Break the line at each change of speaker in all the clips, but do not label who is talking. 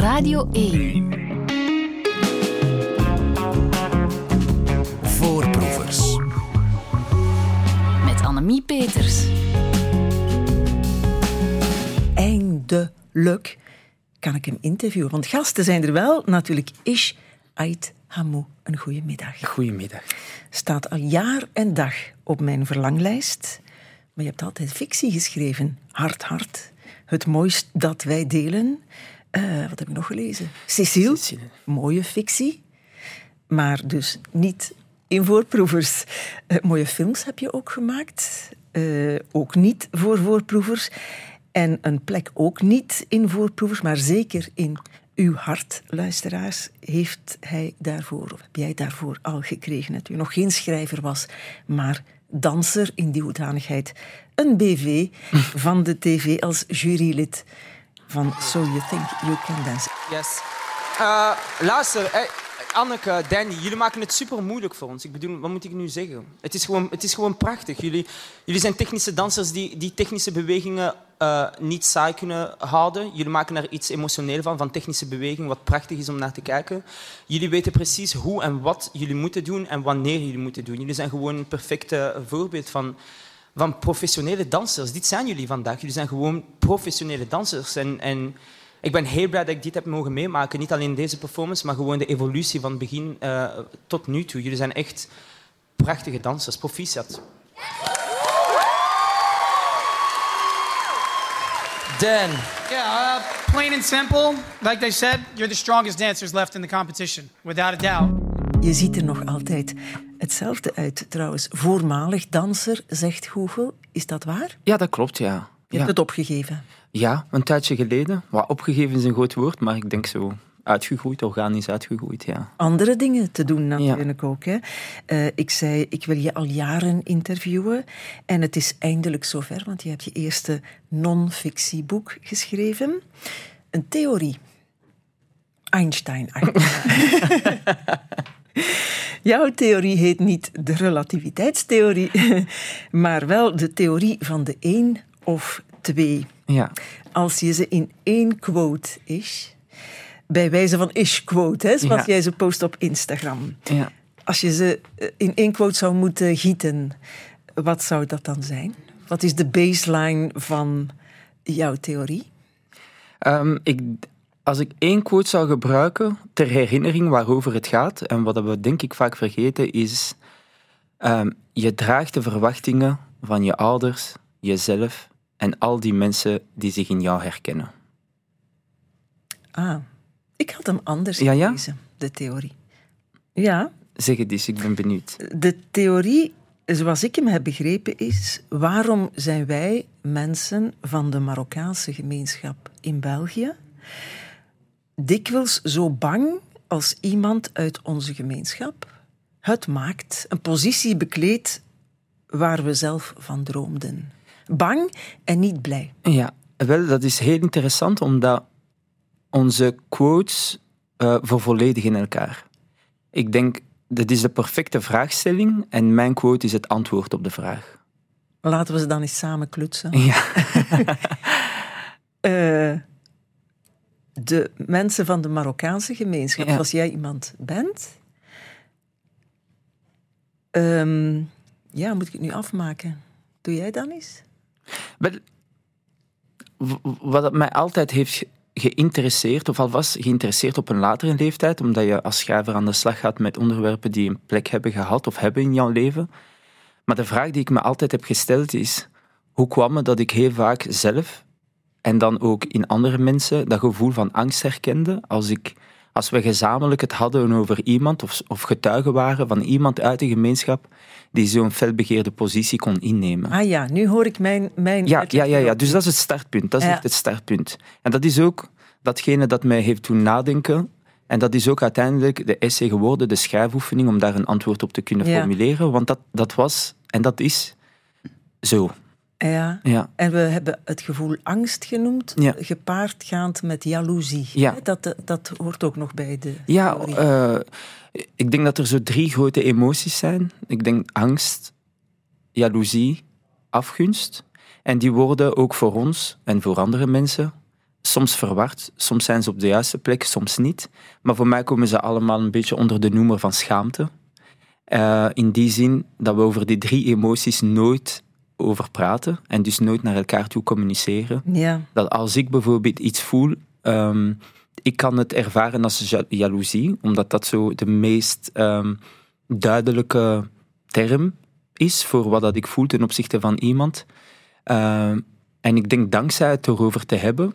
Radio 1.
Voorproevers.
Met Annemie Peters.
Eindelijk kan ik hem interviewen. Want gasten zijn er wel. Natuurlijk Ish Ait Hamou. Een goede middag.
Goedemiddag.
Staat al jaar en dag op mijn verlanglijst. Maar je hebt altijd fictie geschreven. Hard, hard. Het mooist dat wij delen. Eh, wat heb ik nog gelezen? Cecile.
Cecile.
Mooie fictie. Maar dus niet in voorproevers. Eh, mooie films heb je ook gemaakt. Eh, ook niet voor voorproevers. En een plek ook niet in voorproevers, maar zeker in uw hart, luisteraars, heeft hij daarvoor, of heb jij daarvoor al gekregen, dat u nog geen schrijver was, maar danser in die hoedanigheid. Een BV van de tv als jurylid van So You Think You Can Dance.
Yes. Eh, luister, eh, Anneke, Danny, jullie maken het super moeilijk voor ons. Ik bedoel, wat moet ik nu zeggen? Het is gewoon, het is gewoon prachtig. Jullie, jullie zijn technische dansers die, die technische bewegingen eh, niet saai kunnen houden. Jullie maken er iets emotioneel van, van technische beweging, wat prachtig is om naar te kijken. Jullie weten precies hoe en wat jullie moeten doen en wanneer jullie moeten doen. Jullie zijn gewoon een perfecte voorbeeld van, van professionele dansers. Dit zijn jullie vandaag. Jullie zijn gewoon professionele dansers. En, en ik ben heel blij dat ik dit heb mogen meemaken. Niet alleen deze performance, maar gewoon de evolutie van begin eh, tot nu toe. Jullie zijn echt prachtige dansers. Proficiat.
Dan.
Yeah, uh, plain and simple. Like they said, you're the strongest dancers left in the competition, without a doubt.
Je ziet er nog altijd hetzelfde uit, trouwens. Voormalig danser, zegt Google. Is dat waar?
Ja, dat klopt, ja.
Je
Ja,
hebt het opgegeven.
ja een tijdje geleden. Wat opgegeven is een groot woord, maar ik denk zo uitgegroeid, organisch uitgegroeid, ja.
andere dingen te doen natuurlijk ook. Hè. Eh, ik zei, ik wil je al jaren interviewen. En het is eindelijk zover, want je hebt je eerste non-fictieboek geschreven. Een theorie. Einstein. Jouw theorie heet niet de relativiteitstheorie, maar wel de theorie van de één of twee.
Ja,
Als je ze in één quote is, bij wijze van ish-quote, hè, zoals
Ja.
jij ze post op Instagram.
ja.
Als je ze eh, in één quote zou moeten gieten, wat zou dat dan zijn? Wat is de baseline van jouw theorie?
Ehm, ik, als ik één quote zou gebruiken ter herinnering waarover het gaat, en wat we denk ik vaak vergeten, is ehm, je draagt de verwachtingen van je ouders, jezelf en al die mensen die zich in jou herkennen.
Ah, ik had hem anders
Ja, ja?
gelezen, de theorie. Ja,
Zeg het eens, ik ben benieuwd.
de theorie, zoals ik hem heb begrepen, is waarom zijn wij mensen van de Marokkaanse gemeenschap in België dikwijls zo bang als iemand uit onze gemeenschap het maakt, een positie bekleedt waar we zelf van droomden. Bang en niet blij.
Ja, wel, dat is heel interessant, omdat onze quotes eh vervolledigen elkaar. Ik denk, dat is de perfecte vraagstelling en mijn quote is het antwoord op de vraag.
Laten we ze dan eens samen klutsen.
Ja.
Eh, de mensen van de Marokkaanse gemeenschap,
Ja.
als jij iemand bent. Ehm, ja, moet ik het nu afmaken? Doe jij dan eens?
Wat het mij altijd heeft ge- geïnteresseerd, of al was geïnteresseerd op een latere leeftijd, omdat je als schrijver aan de slag gaat met onderwerpen die een plek hebben gehad of hebben in jouw leven. Maar de vraag die ik me altijd heb gesteld is, hoe kwam het dat ik heel vaak zelf en dan ook in andere mensen dat gevoel van angst herkende als, ik, als we gezamenlijk het hadden over iemand of, of getuigen waren van iemand uit de gemeenschap die zo'n felbegeerde positie kon innemen.
Ah ja, nu hoor ik mijn. mijn
Ja, ja, ja, ja, dus dat is het startpunt. Dat is
Ja.
echt het startpunt. En dat is ook datgene dat mij heeft doen nadenken. En dat is ook uiteindelijk de essay geworden, de schrijfoefening, om daar een antwoord op te kunnen
Ja.
formuleren. Want dat, dat was, en dat is, zo.
Ja.
Ja.
En we hebben het gevoel angst genoemd,
Ja.
gepaardgaand met jaloezie.
Ja.
Dat, dat hoort ook nog bij de.
Ja, eh, ik denk dat er zo drie grote emoties zijn. Ik denk angst, jaloezie, afgunst. En die worden ook voor ons en voor andere mensen soms verward, soms zijn ze op de juiste plek, soms niet. Maar voor mij komen ze allemaal een beetje onder de noemer van schaamte. Eh, in die zin dat we over die drie emoties nooit over praten en dus nooit naar elkaar toe communiceren.
Ja.
Dat als ik bijvoorbeeld iets voel, ehm, ik kan het ervaren als ja- jaloezie, omdat dat zo de meest ehm, duidelijke term is voor wat dat ik voel ten opzichte van iemand. Ehm, en ik denk dankzij het erover te hebben,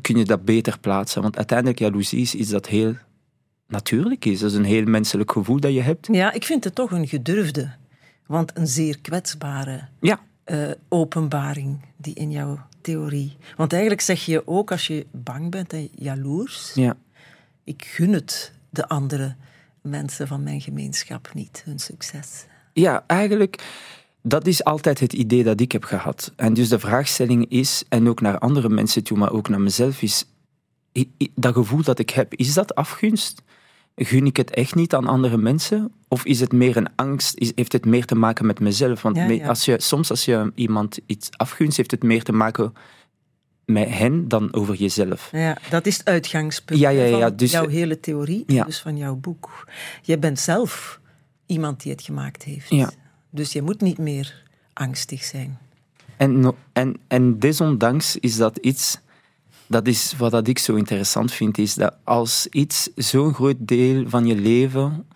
kun je dat beter plaatsen. Want uiteindelijk jaloezie is iets dat heel natuurlijk is. Dat is een heel menselijk gevoel dat je hebt.
ja, ik vind het toch een gedurfde. Want een zeer kwetsbare
Ja,
eh, openbaring die in jouw theorie. Want eigenlijk zeg je ook als je bang bent en jaloers,
ja.
ik gun het de andere mensen van mijn gemeenschap niet, hun succes.
Ja, eigenlijk, dat is altijd het idee dat ik heb gehad. En dus de vraagstelling is, en ook naar andere mensen toe, maar ook naar mezelf, is dat gevoel dat ik heb, is dat afgunst? Gun ik het echt niet aan andere mensen? Of is het meer een angst? Is, heeft het meer te maken met mezelf? Want
Ja,
me-
ja.
Als je, soms als je iemand iets afgunst, heeft het meer te maken met hen dan over jezelf.
Ja, dat is het uitgangspunt
Ja, ja,
hè, van
ja, dus-
jouw hele theorie, dus van jouw boek. Jij bent zelf iemand die het gemaakt heeft. Dus je moet niet meer angstig zijn.
En, en, en desondanks is dat iets, dat is wat dat ik zo interessant vind, is dat als iets zo'n groot deel van je leven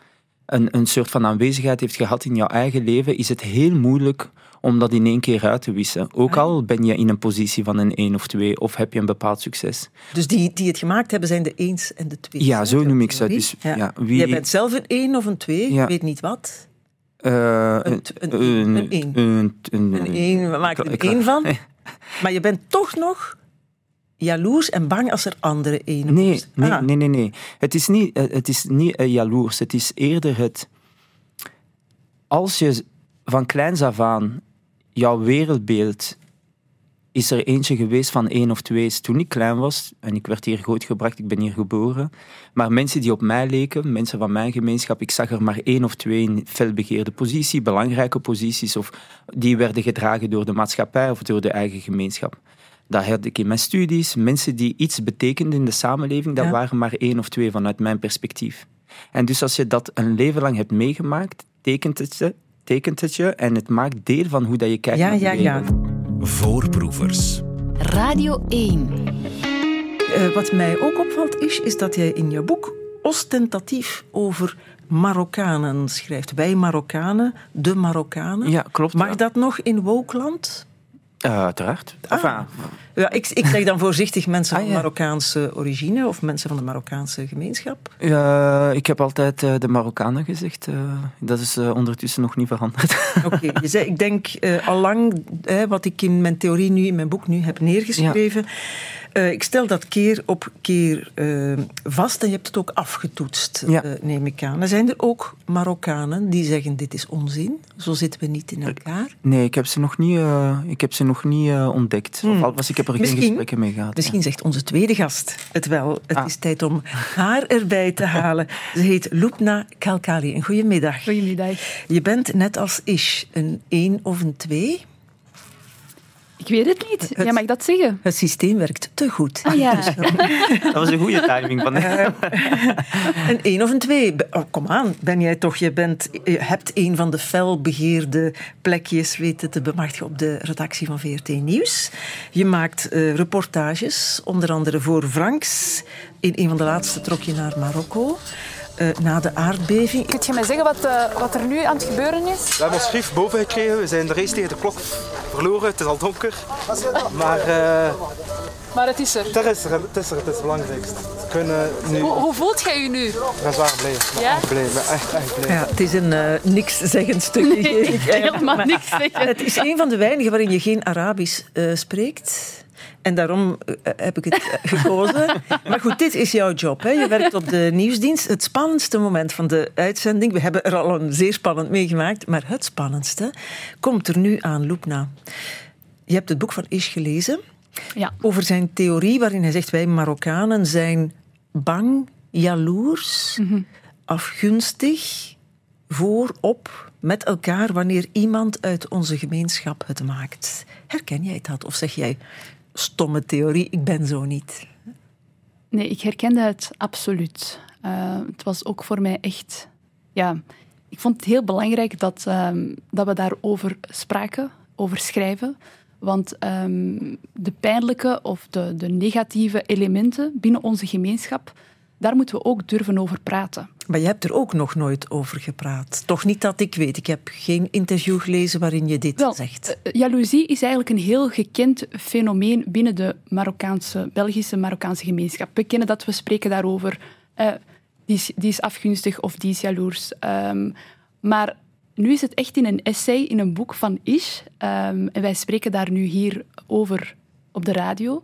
een, een soort van aanwezigheid heeft gehad in jouw eigen leven, is het heel moeilijk om dat in één keer uit te wissen. Ook al ben je in een positie van een één of twee, of heb je een bepaald succes.
Dus die die het gemaakt hebben zijn de eens en de twee.
Ja, zo noem ik ze. Dus, ja, wie-
Jij bent zelf een één of een twee,
Ja.
ik weet niet wat.
Eh,
Een- een- een één.
een- een-
Een één, we maken er
ik-
één van. Maar je bent toch nog jaloers en bang als er andere één
Nee, nee,
Ah.
nee, nee, nee. Het is niet, eh, het is niet eh, jaloers. Het is eerder het... Als je van kleins af aan jouw wereldbeeld is er eentje geweest van één of twee toen ik klein was. En ik werd hier grootgebracht, ik ben hier geboren. Maar mensen die op mij leken, mensen van mijn gemeenschap, ik zag er maar één of twee in felbegeerde positie, belangrijke posities, of die werden gedragen door de maatschappij of door de eigen gemeenschap. Dat had ik in mijn studies. Mensen die iets betekenden in de samenleving, dat
Ja.
waren maar één of twee vanuit mijn perspectief. En dus als je dat een leven lang hebt meegemaakt, tekent het je, tekent het je en het maakt deel van hoe dat je kijkt
Ja,
naar de
ja, ja.
wereld.
Voorproevers. Radio 1.
Eh, wat mij ook opvalt is, is dat jij in je boek ostentatief over Marokkanen schrijft. Wij Marokkanen, de Marokkanen.
Ja, klopt.
Mag
ja.
dat nog in Wookland?
Eh, uiteraard.
Ah.
Enfin,
Ja, ik, ik zeg dan voorzichtig mensen
Ah,
van
ja.
Marokkaanse origine of mensen van de Marokkaanse gemeenschap.
eh, ik heb altijd eh, de Marokkanen gezegd. eh, dat is eh, ondertussen nog niet veranderd.
Oké, je zei, ik denk allang eh, wat ik in mijn theorie nu, in mijn boek nu heb neergeschreven. Ik stel dat keer op keer vast en je hebt het ook afgetoetst,
Ja.
neem ik aan. Er zijn er ook Marokkanen die zeggen dit is onzin, zo zitten we niet in elkaar.
nee, ik heb ze nog niet, ik heb ze nog niet ontdekt. Of alvast, ik heb er geen.
Misschien-
gesprekken mee gehad.
Misschien zegt onze tweede gast het wel. Het
Ah.
is tijd om haar erbij te halen. Ze heet Lupna Kalkali. Een goedemiddag.
Goedemiddag.
Je bent net als Ish een 1 of een 2.
Ik weet het niet.
Het-
Jij mag dat zeggen.
Het systeem werkt te goed.
Ah ja.
Dat was een goede timing van.
Een 1 of een 2. Oh, kom aan, ben jij toch, je, bent, je hebt een van de fel begeerde plekjes weten te bemachtigen op de redactie van VRT Nieuws. Je maakt eh, reportages, onder andere voor Franks. In een van de laatste trok je naar Marokko. Eh, na de aardbeving.
Kun je mij zeggen wat, eh, wat er nu aan het gebeuren is?
We hebben ons brief boven gekregen. We zijn de race tegen de klok verloren. Het is al donker. Maar eh,
Maar het is er.
het is er. Het is er. Het is het belangrijkste. We kunnen nu...
Hoe, hoe voelt jij je nu?
Ik ben zwaar blij. Ik
Ja?
blij. Ik ben echt, echt blij.
Ja, het is een eh, niks zeggend stukje.
Nee, helemaal niks zeggen.
Het is een van de weinigen waarin je geen Arabisch eh, spreekt. En daarom eh, heb ik het eh, gekozen. Maar goed, dit is jouw job. Hè. Je werkt op de nieuwsdienst. Het spannendste moment van de uitzending. We hebben er al een zeer spannend meegemaakt. Maar het spannendste komt er nu aan, Loepna. Je hebt het boek van Ish gelezen.
Ja.
Over zijn theorie waarin hij zegt... wij Marokkanen zijn bang, jaloers, afgunstig... voor, op, met elkaar... wanneer iemand uit onze gemeenschap het maakt. Herken jij dat? Of zeg jij... stomme theorie, ik ben zo niet?
Nee, ik herkende het absoluut. Uh, het was ook voor mij echt... Ja, ik vond het heel belangrijk dat, um, dat we daarover spraken, over schrijven. Want um, de pijnlijke of de, de negatieve elementen binnen onze gemeenschap, daar moeten we ook durven over praten.
Maar je hebt er ook nog nooit over gepraat. Toch niet dat ik weet. Ik heb geen interview gelezen waarin je dit
Wel,
zegt.
Uh, jaloezie is eigenlijk een heel gekend fenomeen binnen de Marokkaanse, Belgische Marokkaanse gemeenschap. We kennen dat, we spreken daarover. Uh, die, is, die is afgunstig of die is jaloers. Um, maar nu is het echt in een essay, in een boek van Ish. Um, en wij spreken daar nu hier over op de radio.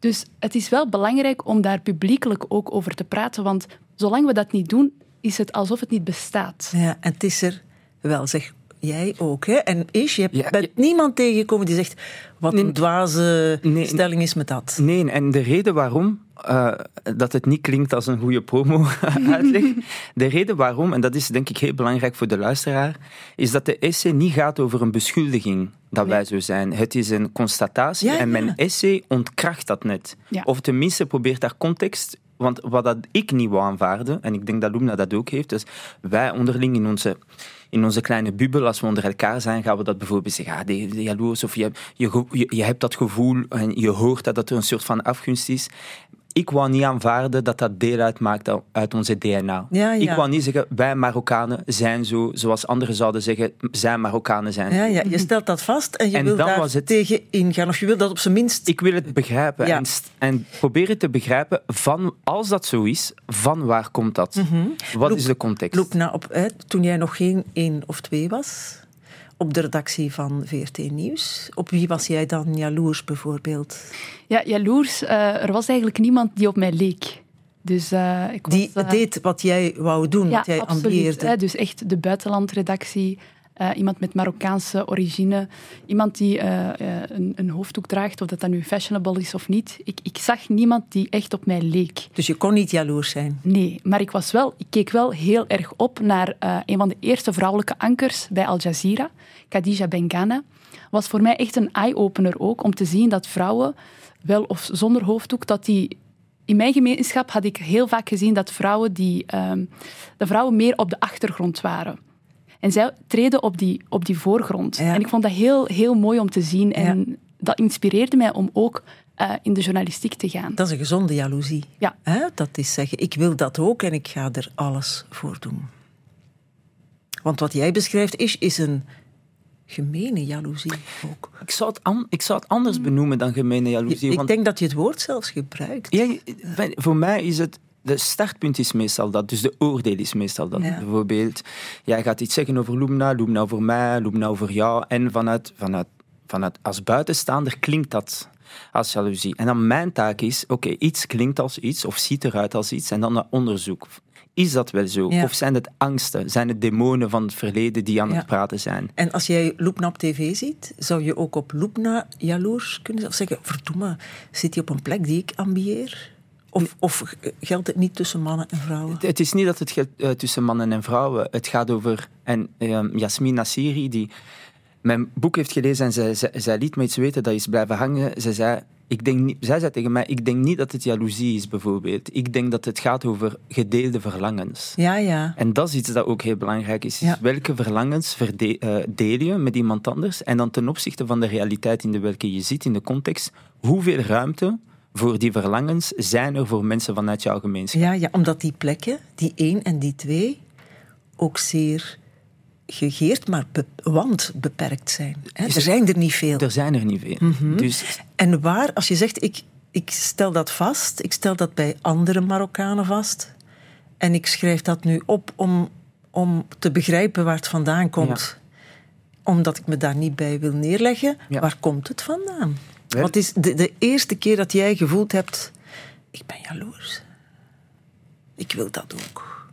Dus het is wel belangrijk om daar publiekelijk ook over te praten. Want zolang we dat niet doen, is het alsof het niet bestaat.
Ja, en het is er wel, zeg jij ook. Hè? En Ish, je ja, bent ja. niemand tegengekomen die zegt... wat nee, een dwaze nee, stelling is met dat.
Nee, en de reden waarom... Uh, dat het niet klinkt als een goede promo-uitleg. de reden waarom, en dat is denk ik heel belangrijk voor de luisteraar, is dat de essay niet gaat over een beschuldiging dat nee. wij zo zijn. Het is een constatatie ja, en mijn essay ontkracht dat net. Of tenminste probeert daar context want wat dat ik niet wou aanvaarden, en ik denk dat Lumna dat ook heeft, dus wij onderling in onze, in onze kleine bubbel, als we onder elkaar zijn, gaan we dat bijvoorbeeld zeggen, ah, de, de jaloers, of je, je, je, je hebt dat gevoel en je hoort dat, dat er een soort van afgunst is ik wou niet aanvaarden dat dat deel uitmaakt uit onze DNA.
Ja, ja.
Ik wou niet zeggen, wij Marokkanen zijn zo, zoals anderen zouden zeggen, zijn Marokkanen zijn.
Ja, ja. Je stelt dat vast en je en wil daar was het... tegen ingaan. Of je wil dat op zijn minst...
Ik wil het begrijpen en, en proberen te begrijpen, van, als dat zo is, van waar komt dat? Mm -hmm. Wat
loop,
is de context?
Loop na op, hè, toen jij nog geen één of twee was op de redactie van VRT Nieuws. Op wie was jij dan jaloers bijvoorbeeld?
Ja, jaloers. Uh, er was eigenlijk niemand die op mij leek. Dus, uh, ik was,
die uh, deed wat jij wou doen,
ja,
wat jij
absoluut,
ambieerde.
Hè, dus echt de buitenlandredactie. Uh, iemand met Marokkaanse origine. Iemand die een, een, hoofddoek draagt, of dat dat nu fashionable is of niet. Ik, ik zag niemand die echt op mij leek.
Dus je kon niet jaloers zijn?
Nee, maar ik, was wel, ik keek wel heel erg op naar een van de eerste vrouwelijke ankers bij Al Jazeera. Khadija Bengana, was voor mij echt een eye-opener ook, om te zien dat vrouwen, wel of zonder hoofddoek, dat die... In mijn gemeenschap had ik heel vaak gezien dat vrouwen, die, um, de vrouwen meer op de achtergrond waren. En zij treden op die, op die voorgrond. Ja. En ik vond dat heel, heel mooi om te zien. En ja. dat inspireerde mij om ook uh, in de journalistiek te gaan.
Dat is een gezonde jaloezie.
Ja.
Hè? Dat is zeggen, ik wil dat ook en ik ga er alles voor doen. Want wat jij beschrijft is, is een gemene jaloezie ook.
Ik zou het, an, ik zou het anders benoemen dan gemene jaloezie.
Ik
want,
denk dat je het woord zelfs gebruikt.
Ja, voor mij is het... De startpunt is meestal dat, dus de oordeel is meestal dat. Ja. Bijvoorbeeld, jij gaat iets zeggen over Lumna, Lumna over mij, Lumna over jou. En vanuit, vanuit, vanuit als buitenstaander klinkt dat als jaloezie. En dan mijn taak is, oké, okay, iets klinkt als iets of ziet eruit als iets en dan naar onderzoek. Is dat wel zo? Ja. Of zijn het angsten? Zijn het demonen van het verleden die aan ja. het praten zijn?
En als jij Loepna op tv ziet, zou je ook op Loepna jaloers kunnen of zeggen: verdomme, zit hij op een plek die ik ambieer? Of, of, geldt het niet tussen mannen en vrouwen?
Het is niet dat het geldt uh, tussen mannen en vrouwen. Het gaat over. En uh, Yasmin Nassiri, die mijn boek heeft gelezen en zij, zij, zij liet me iets weten dat is blijven hangen. Zij zei. Ik denk niet, zij zei tegen mij, ik denk niet dat het jaloezie is, bijvoorbeeld. Ik denk dat het gaat over gedeelde verlangens.
Ja, ja.
En dat is iets dat ook heel belangrijk is. Ja. Welke verlangens verde, uh, deel je met iemand anders? En dan ten opzichte van de realiteit in de welke je zit, in de context, hoeveel ruimte voor die verlangens zijn er voor mensen vanuit jouw gemeenschap?
Ja, ja omdat die plekken, die één en die twee, ook zeer gegeerd, maar be want beperkt zijn. Hè? Er zijn er niet veel.
Er zijn er niet veel.
Mm -hmm.
dus...
En waar, als je zegt, ik, ik stel dat vast, ik stel dat bij andere Marokkanen vast, en ik schrijf dat nu op om, om te begrijpen waar het vandaan komt, ja. omdat ik me daar niet bij wil neerleggen, ja. waar komt het vandaan? Wat is de, de eerste keer dat jij gevoeld hebt, ik ben jaloers. Ik wil dat ook.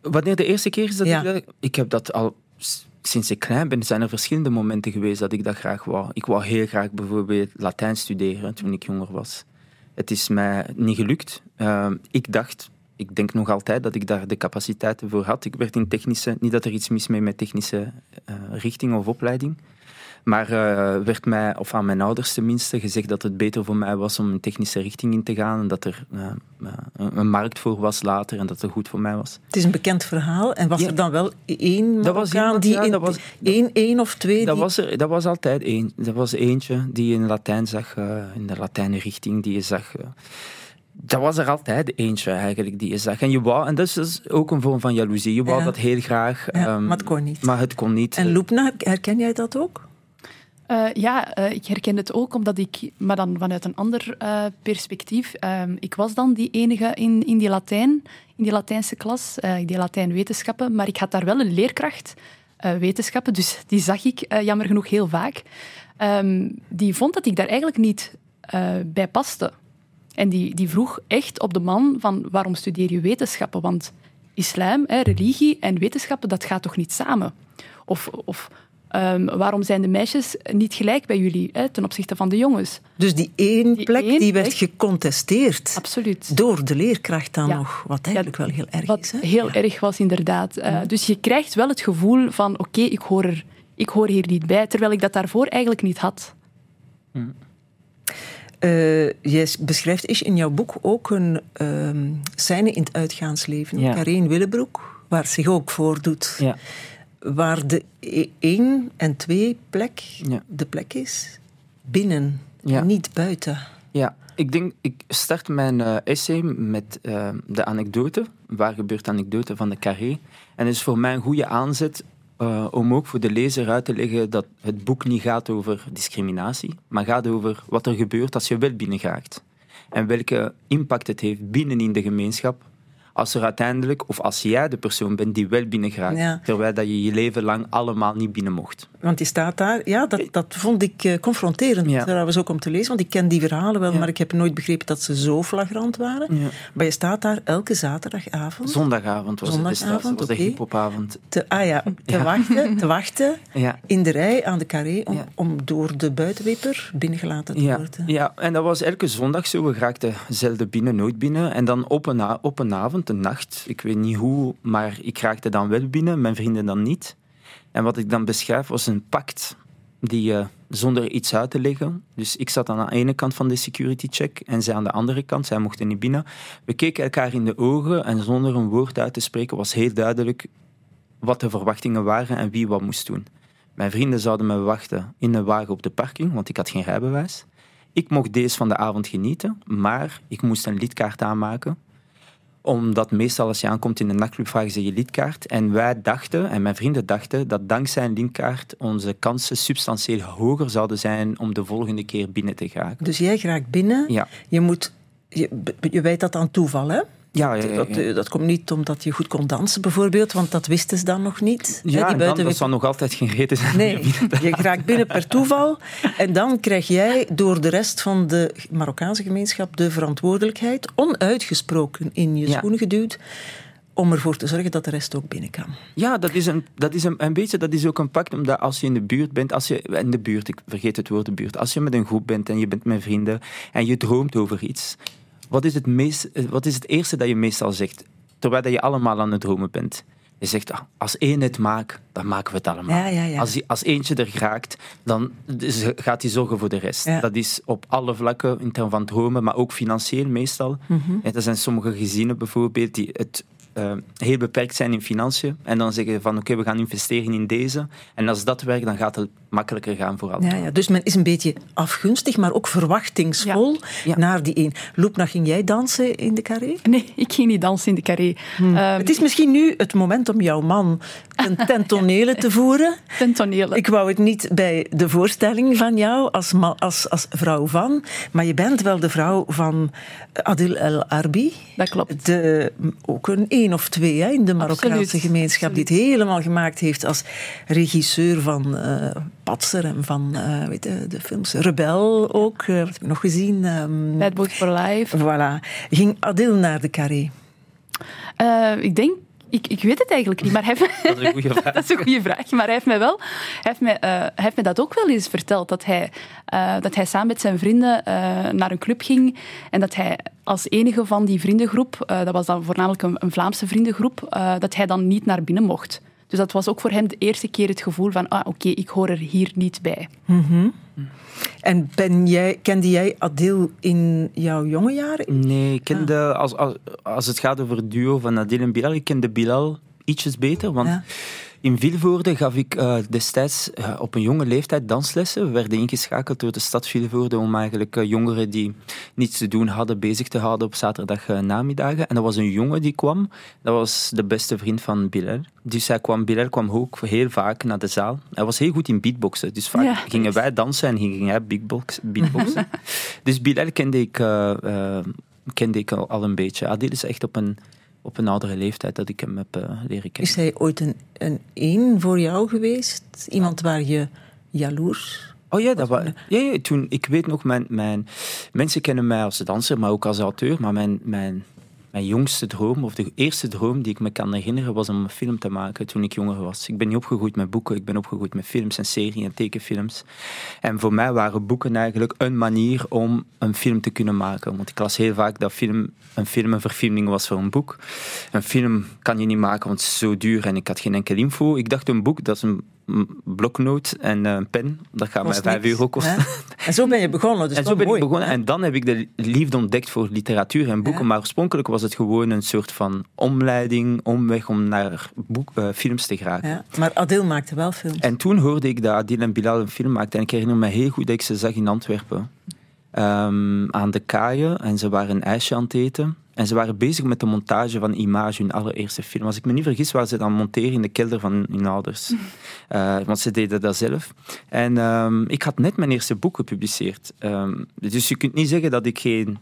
Wanneer de eerste keer is dat ja. ik... Ik heb dat al sinds ik klein ben, zijn er verschillende momenten geweest dat ik dat graag wou. Ik wou heel graag bijvoorbeeld Latijn studeren toen ik jonger was. Het is mij niet gelukt. Uh, ik dacht, ik denk nog altijd dat ik daar de capaciteiten voor had. Ik werd in technische, niet dat er iets mis mee met technische uh, richting of opleiding. Maar uh, werd mij, of aan mijn ouders tenminste, gezegd dat het beter voor mij was om een technische richting in te gaan. En dat er uh, een markt voor was later en dat het goed voor mij was.
Het is een bekend verhaal. En was ja. er dan wel één dat was iemand, die ja, in, dat was, één, één of twee?
Dat,
die...
was er, dat was altijd één. Dat was eentje die in Latijn zag, uh, in de Latijnse richting, die je zag dat was er altijd eentje eigenlijk die je zag. En, je wou, en dat is dus ook een vorm van jaloezie. Je wou ja. dat heel graag.
Ja, um, maar het kon niet.
Maar het kon niet.
En Loepna, herken jij dat ook?
Uh, ja, uh, ik herken het ook, omdat ik, maar dan vanuit een ander uh, perspectief. ik was dan die enige in, in die Latijn, in die Latijnse klas, die Latijnwetenschappen, maar ik had daar wel een leerkracht, wetenschappen, dus die zag ik jammer genoeg heel vaak. Um, die vond dat ik daar eigenlijk niet bij paste. En die, die vroeg echt op de man van waarom studeer je wetenschappen? Want islam, hè, religie en wetenschappen, dat gaat toch niet samen? Of, of um, waarom zijn de meisjes niet gelijk bij jullie hè, ten opzichte van de jongens?
Dus die één die plek één die werd plek, gecontesteerd.
Absoluut.
Door de leerkracht dan ja. nog, wat eigenlijk ja, wel heel erg
wat
is. Hè?
heel erg was, inderdaad. Uh, dus je krijgt wel het gevoel van oké, okay, ik, hoor er, ik hoor hier niet bij, terwijl ik dat daarvoor eigenlijk niet had.
Mm. Uh, jij beschrijft is in jouw boek ook een uh, scène in het uitgaansleven. Ja. Karin Willebroek, waar het zich ook voordoet. Ja. Waar de e- één en twee plek ja. de plek is binnen, niet buiten.
Ja, ik denk, ik start mijn uh, essay met uh, de anekdote, waar gebeurt anekdote van de Carré. En is voor mij een goede aanzet uh, om ook voor de lezer uit te leggen dat het boek niet gaat over discriminatie, maar gaat over wat er gebeurt als je wel binnengaat. En welke impact het heeft binnen in de gemeenschap als er uiteindelijk, of als jij de persoon bent die wel binnen ja. terwijl dat je je leven lang allemaal niet binnen mocht.
Want die staat daar, ja, dat, dat vond ik uh, confronterend ja. trouwens ook om te lezen, want ik ken die verhalen wel, ja. maar ik heb nooit begrepen dat ze zo flagrant waren. Ja. Maar je staat daar elke zaterdagavond.
Zondagavond was Zondagavond, het, was de okay. hiphopavond.
Te, ah ja, te wachten, te wachten in de rij aan de carré om, om door de buitenwipper binnengelaten te worden.
Ja, en dat was elke zondag zo. We raakten zelden binnen, nooit binnen. En dan op een, op een avond de nacht. Ik weet niet hoe, maar ik raakte dan wel binnen, mijn vrienden dan niet. En wat ik dan beschrijf was een pact die uh, zonder iets uit te leggen. Dus ik zat aan de ene kant van de security check en zij aan de andere kant. Zij mochten niet binnen. We keken elkaar in de ogen en zonder een woord uit te spreken was heel duidelijk wat de verwachtingen waren en wie wat moest doen. Mijn vrienden zouden me wachten in een wagen op de parking, want ik had geen rijbewijs. Ik mocht deze van de avond genieten, maar ik moest een lidkaart aanmaken omdat meestal als je aankomt in een nachtclub vragen ze je lidkaart. En wij dachten, en mijn vrienden dachten, dat dankzij een lidkaart onze kansen substantieel hoger zouden zijn om de volgende keer binnen te gaan.
Dus jij raakt binnen.
Ja.
Je, moet, je, je weet dat aan toeval, hè?
Ja, ja, ja,
dat, eh, dat, komt niet omdat je goed kon dansen, bijvoorbeeld, want dat wisten ze dan nog niet.
Ja, die dan, dat zou nog altijd geen reden zijn.
Nee, je raakt binnen per toeval en dan krijg jij door de rest van de Marokkaanse gemeenschap de verantwoordelijkheid, onuitgesproken in je schoenen geduwd, om ervoor te zorgen dat de rest ook binnen kan.
Ja, dat is een, dat is een, een beetje, dat is ook een pact, omdat als je in de buurt bent, als je, in de buurt, ik vergeet het woord de buurt, als je met een groep bent en je bent met vrienden en je droomt over iets, wat is, het meest, wat is het eerste dat je meestal zegt, terwijl je allemaal aan het dromen bent? Je zegt, ah, als één het maakt, dan maken we het allemaal.
Ja, ja, ja.
Als, als eentje er raakt, dan gaat hij zorgen voor de rest. Dat is op alle vlakken, in termen van dromen, maar ook financieel meestal. Mm -hmm. Er zijn sommige gezinnen bijvoorbeeld die het uh, heel beperkt zijn in financiën. En dan zeggen van oké, okay, we gaan investeren in deze. En als dat werkt, dan gaat het makkelijker gaan voor
Ja, ja, dus men is een beetje afgunstig, maar ook verwachtingsvol ja. Ja. naar die een. Loepna, ging jij dansen in de carré?
Nee, ik ging niet dansen in de carré.
Hmm. Um, het is misschien nu het moment om jouw man ten, ten tonele te voeren.
Ten tonele.
Ik wou het niet bij de voorstelling van jou als, als, als vrouw van, maar je bent wel de vrouw van Adil El Arbi.
Dat klopt.
De, ook een één of twee hè, in de Marokkaanse Absoluut. gemeenschap Absoluut. die het helemaal gemaakt heeft als regisseur van uh, Patser en van uh, weet je, de films Rebel ook. Uh, wat heb ik nog gezien? Um,
Bad Boys for Life.
Voilà. Ging Adil naar de carré?
ik denk ik, ik, weet het eigenlijk niet, maar hij heeft,
dat is een goede vraag.
dat is een goede vraag. Maar hij heeft mij wel, hij heeft mij, uh, hij heeft mij dat ook wel eens verteld dat hij, uh, dat hij samen met zijn vrienden uh, naar een club ging en dat hij als enige van die vriendengroep, dat was dan voornamelijk een, een Vlaamse vriendengroep, dat hij dan niet naar binnen mocht. Dus dat was ook voor hem de eerste keer het gevoel van, ah, oké, ik hoor er hier niet bij.
En ben jij, kende jij Adil in jouw jonge jaren?
Nee, ik kende, als, als, als het gaat over het duo van Adil en Bilal, ik kende Bilal ietsjes beter, want
Ja.
In Vilvoorde gaf ik eh, destijds eh, op een jonge leeftijd danslessen. We werden ingeschakeld door de stad Vilvoorde om eigenlijk eh, jongeren die niets te doen hadden bezig te houden op zaterdag namiddagen. En dat was een jongen die kwam, dat was de beste vriend van Bilal. Dus hij kwam, Bilal kwam ook heel vaak naar de zaal. Hij was heel goed in beatboxen, dus vaak
Ja.
gingen wij dansen en ging hij beatbox, beatboxen. dus Bilal kende ik, kende ik al, al een beetje. Adil is echt op een, op een oudere leeftijd dat ik hem heb eh, leren kennen.
Is hij ooit een, een één voor jou geweest? Iemand waar je jaloers...
Oh ja, dat was, ja, ja, toen, ik weet nog, mijn, mijn, mensen kennen mij als danser, maar ook als auteur. Maar mijn, mijn, mijn jongste droom, of de eerste droom die ik me kan herinneren, was om een film te maken toen ik jonger was. Ik ben niet opgegroeid met boeken, ik ben opgegroeid met films en series en tekenfilms. En voor mij waren boeken eigenlijk een manier om een film te kunnen maken. Want ik las heel vaak dat film, een film een verfilming was voor een boek. Een film kan je niet maken, want het is zo duur en ik had geen enkel info. Ik dacht een boek, dat is een bloknoot en eh, een pen. Dat gaat mij vijf euro kosten.
hè? En zo ben je begonnen, dus
En zo ben
mooi.
ik begonnen. En dan heb ik de liefde ontdekt voor literatuur en boeken.
Ja.
Maar oorspronkelijk was het gewoon een soort van omleiding, omweg om naar boek, eh, films te geraken.
Ja, maar Adil maakte wel films.
En toen hoorde ik dat Adil en Bilal een film maakten. En ik herinner me heel goed dat ik ze zag in Antwerpen. Ehm, aan de kaaien. En ze waren een ijsje aan het eten. En ze waren bezig met de montage van Image, hun allereerste film. Als ik me niet vergis, waren ze dan monteren in de kelder van hun ouders. Eh, want ze deden dat zelf. En ehm, ik had net mijn eerste boek gepubliceerd. Ehm, dus je kunt niet zeggen dat ik geen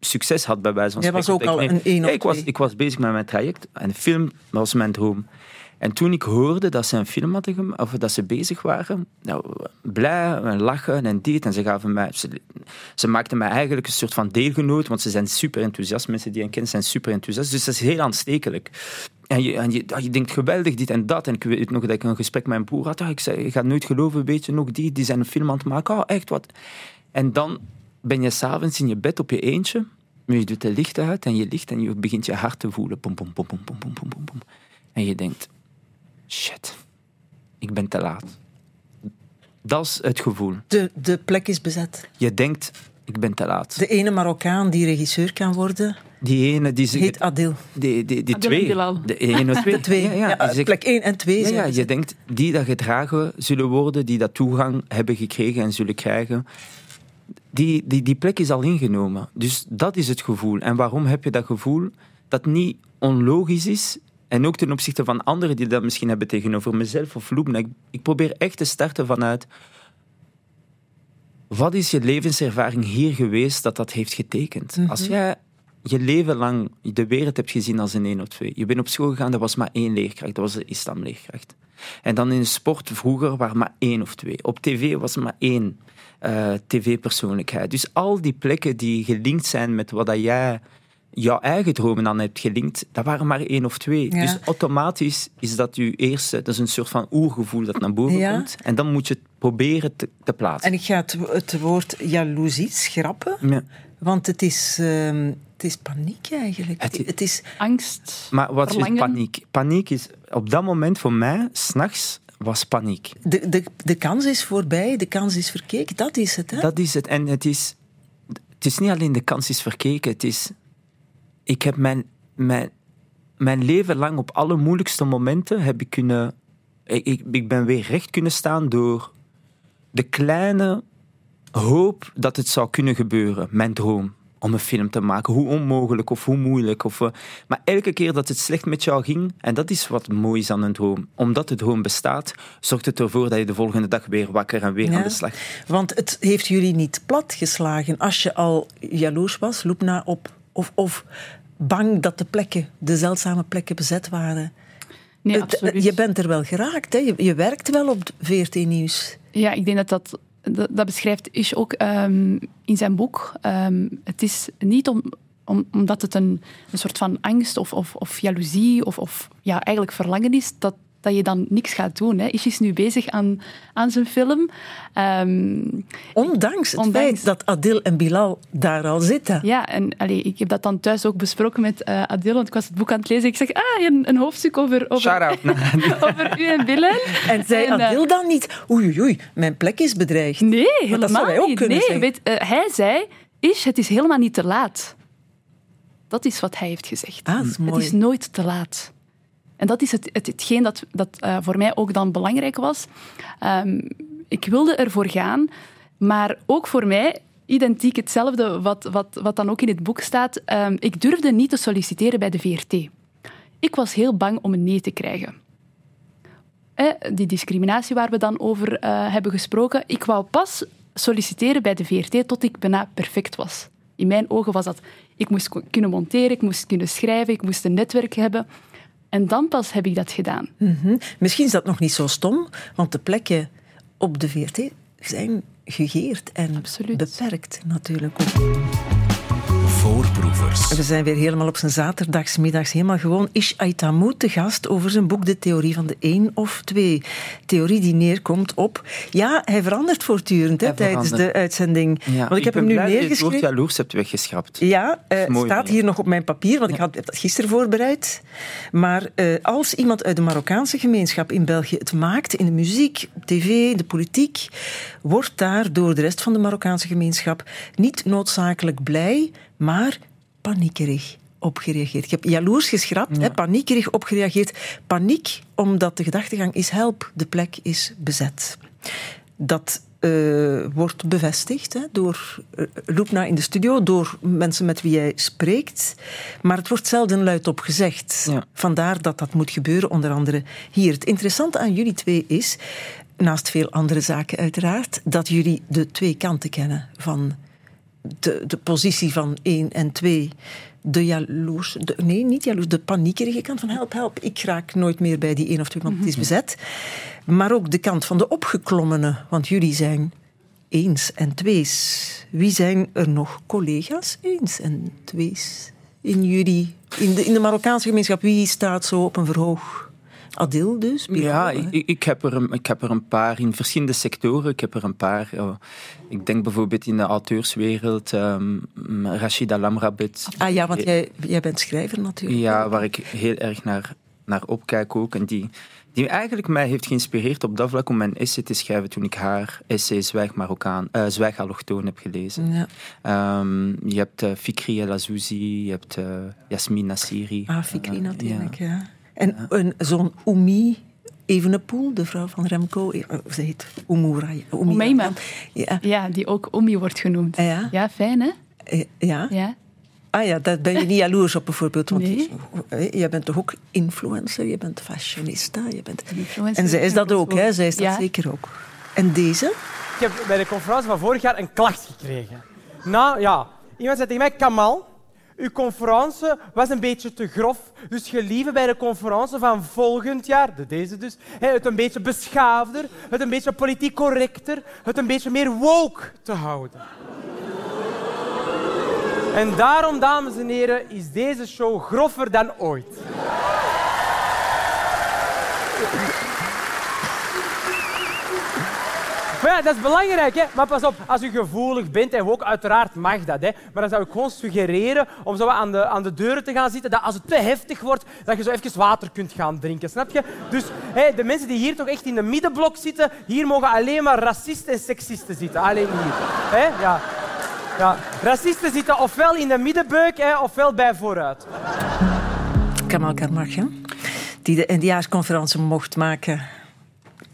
succes had bij wijze van
Jij was
spreken.
ook al
Ik-
een één of
ik, was,
twee.
ik was bezig met mijn traject. En de film was mijn droom. En toen ik hoorde dat ze een film hadden gemaakt, of dat ze bezig waren, nou, blij en lachen en dit. En ze gaven mij, ze, ze, maakten mij eigenlijk een soort van deelgenoot, want ze zijn super enthousiast. Mensen die een kennen zijn super enthousiast. Dus dat is heel aanstekelijk. En je, en je, je, denkt geweldig dit en dat. En ik weet nog dat ik een gesprek met mijn broer had. dat ik zei, je gaat nooit geloven, weet je nog, die, die zijn een film aan het maken. Oh, echt wat. En dan ben je s'avonds in je bed op je eentje. Maar je doet de licht uit en je ligt en je begint je hart te voelen. Pom, pom, pom, pom, pom, pom, pom, pom. En je denkt, shit, ik ben te laat. Dat is het gevoel.
De, de plek is bezet.
Je denkt, ik ben te laat.
De ene Marokkaan die regisseur kan worden,
Die ene, die, ze-
heet Adil.
die, die, die
Adil
twee.
Bilal.
De ene, twee.
De twee.
Ja, ja.
Ja,
Die zegt-
plek 1 en 2.
Ja, ja, je denkt, die dat gedragen zullen worden, die dat toegang hebben gekregen en zullen krijgen, die, die, die plek is al ingenomen. Dus dat is het gevoel. En waarom heb je dat gevoel? Dat niet onlogisch is. En ook ten opzichte van anderen die dat misschien hebben tegenover mezelf of Loebna. Ik, ik probeer echt te starten vanuit... Wat is je levenservaring hier geweest dat dat heeft getekend? Als jij je leven lang de wereld hebt gezien als een één of twee. Je bent op school gegaan, dat was maar één leerkracht. Dat was de islamleerkracht. En dan in de sport vroeger waren maar één of twee. Op tv was maar één eh, tv-persoonlijkheid. Dus al die plekken die gelinkt zijn met wat dat jij jouw eigen dromen aan hebt gelinkt, dat waren maar één of twee.
Ja.
Dus automatisch is dat je eerste, dat is een soort van oergevoel dat naar boven
Ja.
komt. En dan moet je het proberen te, te plaatsen.
En ik ga het, het woord jaloezie schrappen,
Ja.
want het is, ehm, het is paniek eigenlijk.
Het-
Het, is,
Angst.
Maar wat
Verlangen.
is paniek? Paniek is op dat moment voor mij, s'nachts, was paniek.
de, de, de kans is voorbij, de kans is verkeken, dat is het. Hè?
Dat is het. En het is, het is niet alleen de kans is verkeken. Het is, ik heb mijn, mijn, mijn leven lang op alle moeilijkste momenten heb ik kunnen. Ik, ik, ik ben weer recht kunnen staan door de kleine hoop dat het zou kunnen gebeuren. Mijn droom om een film te maken. Hoe onmogelijk of hoe moeilijk. Of, eh, maar elke keer dat het slecht met jou ging, en dat is wat mooi is aan een droom. Omdat de droom bestaat, zorgt het ervoor dat je de volgende dag weer wakker en weer
Ja.
aan de slag.
Want het heeft jullie niet platgeslagen als je al jaloers was, Loepna, op, of, of bang dat de plekken, de zeldzame plekken bezet waren.
Nee, absoluut.
je bent er wel geraakt, hè? Je, je werkt wel op VRT Nieuws.
Ja, ik denk dat dat, dat, beschrijft Ish ook ehm, in zijn boek. Ehm, het is niet om, om, omdat het een, een soort van angst of, of, of jaloezie of, of ja, eigenlijk verlangen is, dat, dat je dan niks gaat doen. Hè. Ishi is nu bezig aan, aan zijn film. Ehm,
ondanks het
ondanks-
feit dat Adil en Bilal daar al zitten.
ja, en allee, ik heb dat dan thuis ook besproken met eh Adil, want ik was het boek aan het lezen. Ik zeg, ah, een, een hoofdstuk over, over, over u en Bilal.
En zei
En, eh,
Adil dan niet, oei, oei, oei, mijn plek is bedreigd.
Nee, helemaal
dat zou hij ook
niet.
kunnen
nee,
zeggen.
weet, eh, hij zei, Ish, het is helemaal niet te laat. Dat is wat hij heeft gezegd.
Ah, is.
Het is nooit te laat. En dat is het, het, hetgeen dat, dat eh, voor mij ook dan belangrijk was. Ehm, ik wilde ervoor gaan, maar ook voor mij identiek hetzelfde wat, wat, wat dan ook in het boek staat. Ehm, ik durfde niet te solliciteren bij de VRT. Ik was heel bang om een nee te krijgen. Eh, die discriminatie waar we dan over eh, hebben gesproken. Ik wou pas solliciteren bij de VRT tot ik bijna perfect was. In mijn ogen was dat, ik moest kunnen monteren, ik moest kunnen schrijven, ik moest een netwerk hebben. En dan pas heb ik dat gedaan.
Mhm. Misschien is dat nog niet zo stom, want de plekken op de VRT zijn gegeerd en
Absoluut.
beperkt natuurlijk ook.
Voorproevers.
We zijn weer helemaal op zijn zaterdagsmiddags, helemaal gewoon Ish Aitamout te gast over zijn boek De Theorie van de één of twee. Theorie die neerkomt op... Ja, hij verandert voortdurend hè,
Hij
tijdens
verandert.
de uitzending.
Ja,
want ik, heb
ben
hem nu
blij dat je het woord
neergeschreven.
jaloers hebt weggeschrapt.
Ja, eh,
mooi
staat hier nog op mijn papier, want ik had, heb dat gisteren voorbereid. Maar eh, als iemand uit de Marokkaanse gemeenschap in België het maakt, in de muziek, op tv, in de politiek, wordt daar door de rest van de Marokkaanse gemeenschap niet noodzakelijk blij, maar paniekerig op gereageerd. Ik heb jaloers geschrapt, hè, paniekerig op gereageerd. Paniek, omdat de gedachtegang is help, de plek is bezet. Dat eh, wordt bevestigd hè, door uh, Loepna in de studio, door mensen met wie jij spreekt. Maar het wordt zelden luidop gezegd.
Ja.
Vandaar dat dat moet gebeuren, onder andere hier. Het interessante aan jullie twee is, naast veel andere zaken uiteraard, dat jullie de twee kanten kennen van de, de positie van één en twee. De jaloers, de, nee, niet jaloers, de paniekerige kant van help, help, ik raak nooit meer bij die één of twee, want het is bezet. Maar ook de kant van de opgeklommen, want jullie zijn eens en twees. Wie zijn er nog collega's eens en twees in jullie, in de, in de Marokkaanse gemeenschap? Wie staat zo op een verhoog? Adil dus?
Ja, ik, ik, heb er een, ik heb er een paar in verschillende sectoren. Ik heb er een paar. ik denk bijvoorbeeld in de auteurswereld, ehm Rashida Lamrabet.
Ah ja, want jij, jij bent schrijver natuurlijk.
Ja, waar ik heel erg naar, naar opkijk ook. En die, die eigenlijk mij heeft geïnspireerd op dat vlak om mijn essay te schrijven toen ik haar essay Zwijg, Marokkaan, eh, Zwijg Allochtoon heb gelezen.
Ja.
Ehm, je hebt eh, Fikri El Azouzi, je hebt eh, Yasmin Nassiri.
Ah, Fikri natuurlijk,
ja.
Ja. En een, zo'n Oemi Evenepoel, de vrouw van Remco, ze heet.
Oumeima.
Ja.
Ja, die ook Omi wordt genoemd.
Ah, ja?
Ja, fijn hè?
Eh, ja.
Ja.
Ah ja, daar ben je niet jaloers op bijvoorbeeld. Want
Nee.
eh, jij bent toch ook influencer, je bent fashionista. Je bent...
influencer,
En zij is dat ook, hè? Zij is dat
Ja.
zeker ook. En deze?
Ik heb bij de conferentie van vorig jaar een klacht gekregen. Nou ja, iemand zei tegen mij, Kamal, uw conferentie was een beetje te grof. Dus gelieve bij de conferentie van volgend jaar, de deze dus, het een beetje beschaafder, het een beetje politiek correcter, het een beetje meer woke te houden. En daarom, dames en heren, is deze show groffer dan ooit. Maar dat is belangrijk, hè. Maar pas op, als u gevoelig bent, en ook uiteraard mag dat, hè. Maar dan zou ik gewoon suggereren om zo aan de, aan de deuren te gaan zitten, dat als het te heftig wordt, dat je zo even water kunt gaan drinken, snap je? Dus hè, de mensen die hier toch echt in de middenblok zitten, hier mogen alleen maar racisten en seksisten zitten. Alleen hier. Hè? Ja. Ja. Racisten zitten ofwel in de middenbeuk, hè, ofwel bij vooruit.
Kamal Karmach, die de NDA-conferentie mocht maken.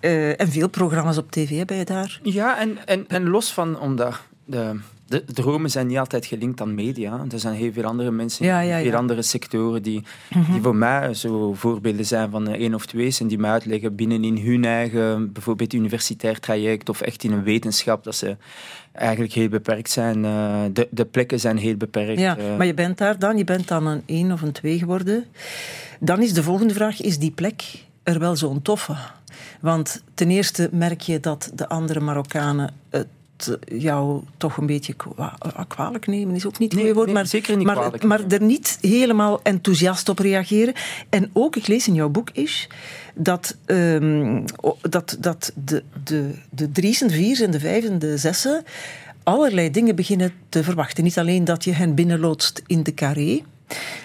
Eh, en veel programma's op tv je daar.
Ja, en, en, en los van, omdat de, de dromen zijn niet altijd gelinkt aan media. Er zijn heel veel andere mensen
Ja, ja,
andere sectoren die, die voor mij zo voorbeelden zijn van één of twee en die mij uitleggen binnen in hun eigen, bijvoorbeeld universitair traject of echt in een wetenschap, dat ze eigenlijk heel beperkt zijn. Eh, de, de plekken zijn heel beperkt.
Ja,
eh.
maar je bent daar dan, je bent dan een één of een twee geworden. Dan is de volgende vraag, is die plek er wel zo'n toffe? Want ten eerste merk je dat de andere Marokkanen het jou toch een beetje kwa eh, kwalijk nemen, is ook niet het
Nee,
woord.
nee,
maar,
zeker niet
maar,
kwalijk
maar
nemen.
er niet helemaal enthousiast op reageren. En ook, ik lees in jouw boek, Ish, dat, ehm, dat, dat de, de, de drie's en de vier's en de vijf's en de zes'en allerlei dingen beginnen te verwachten. Niet alleen dat je hen binnenloodst in de carré,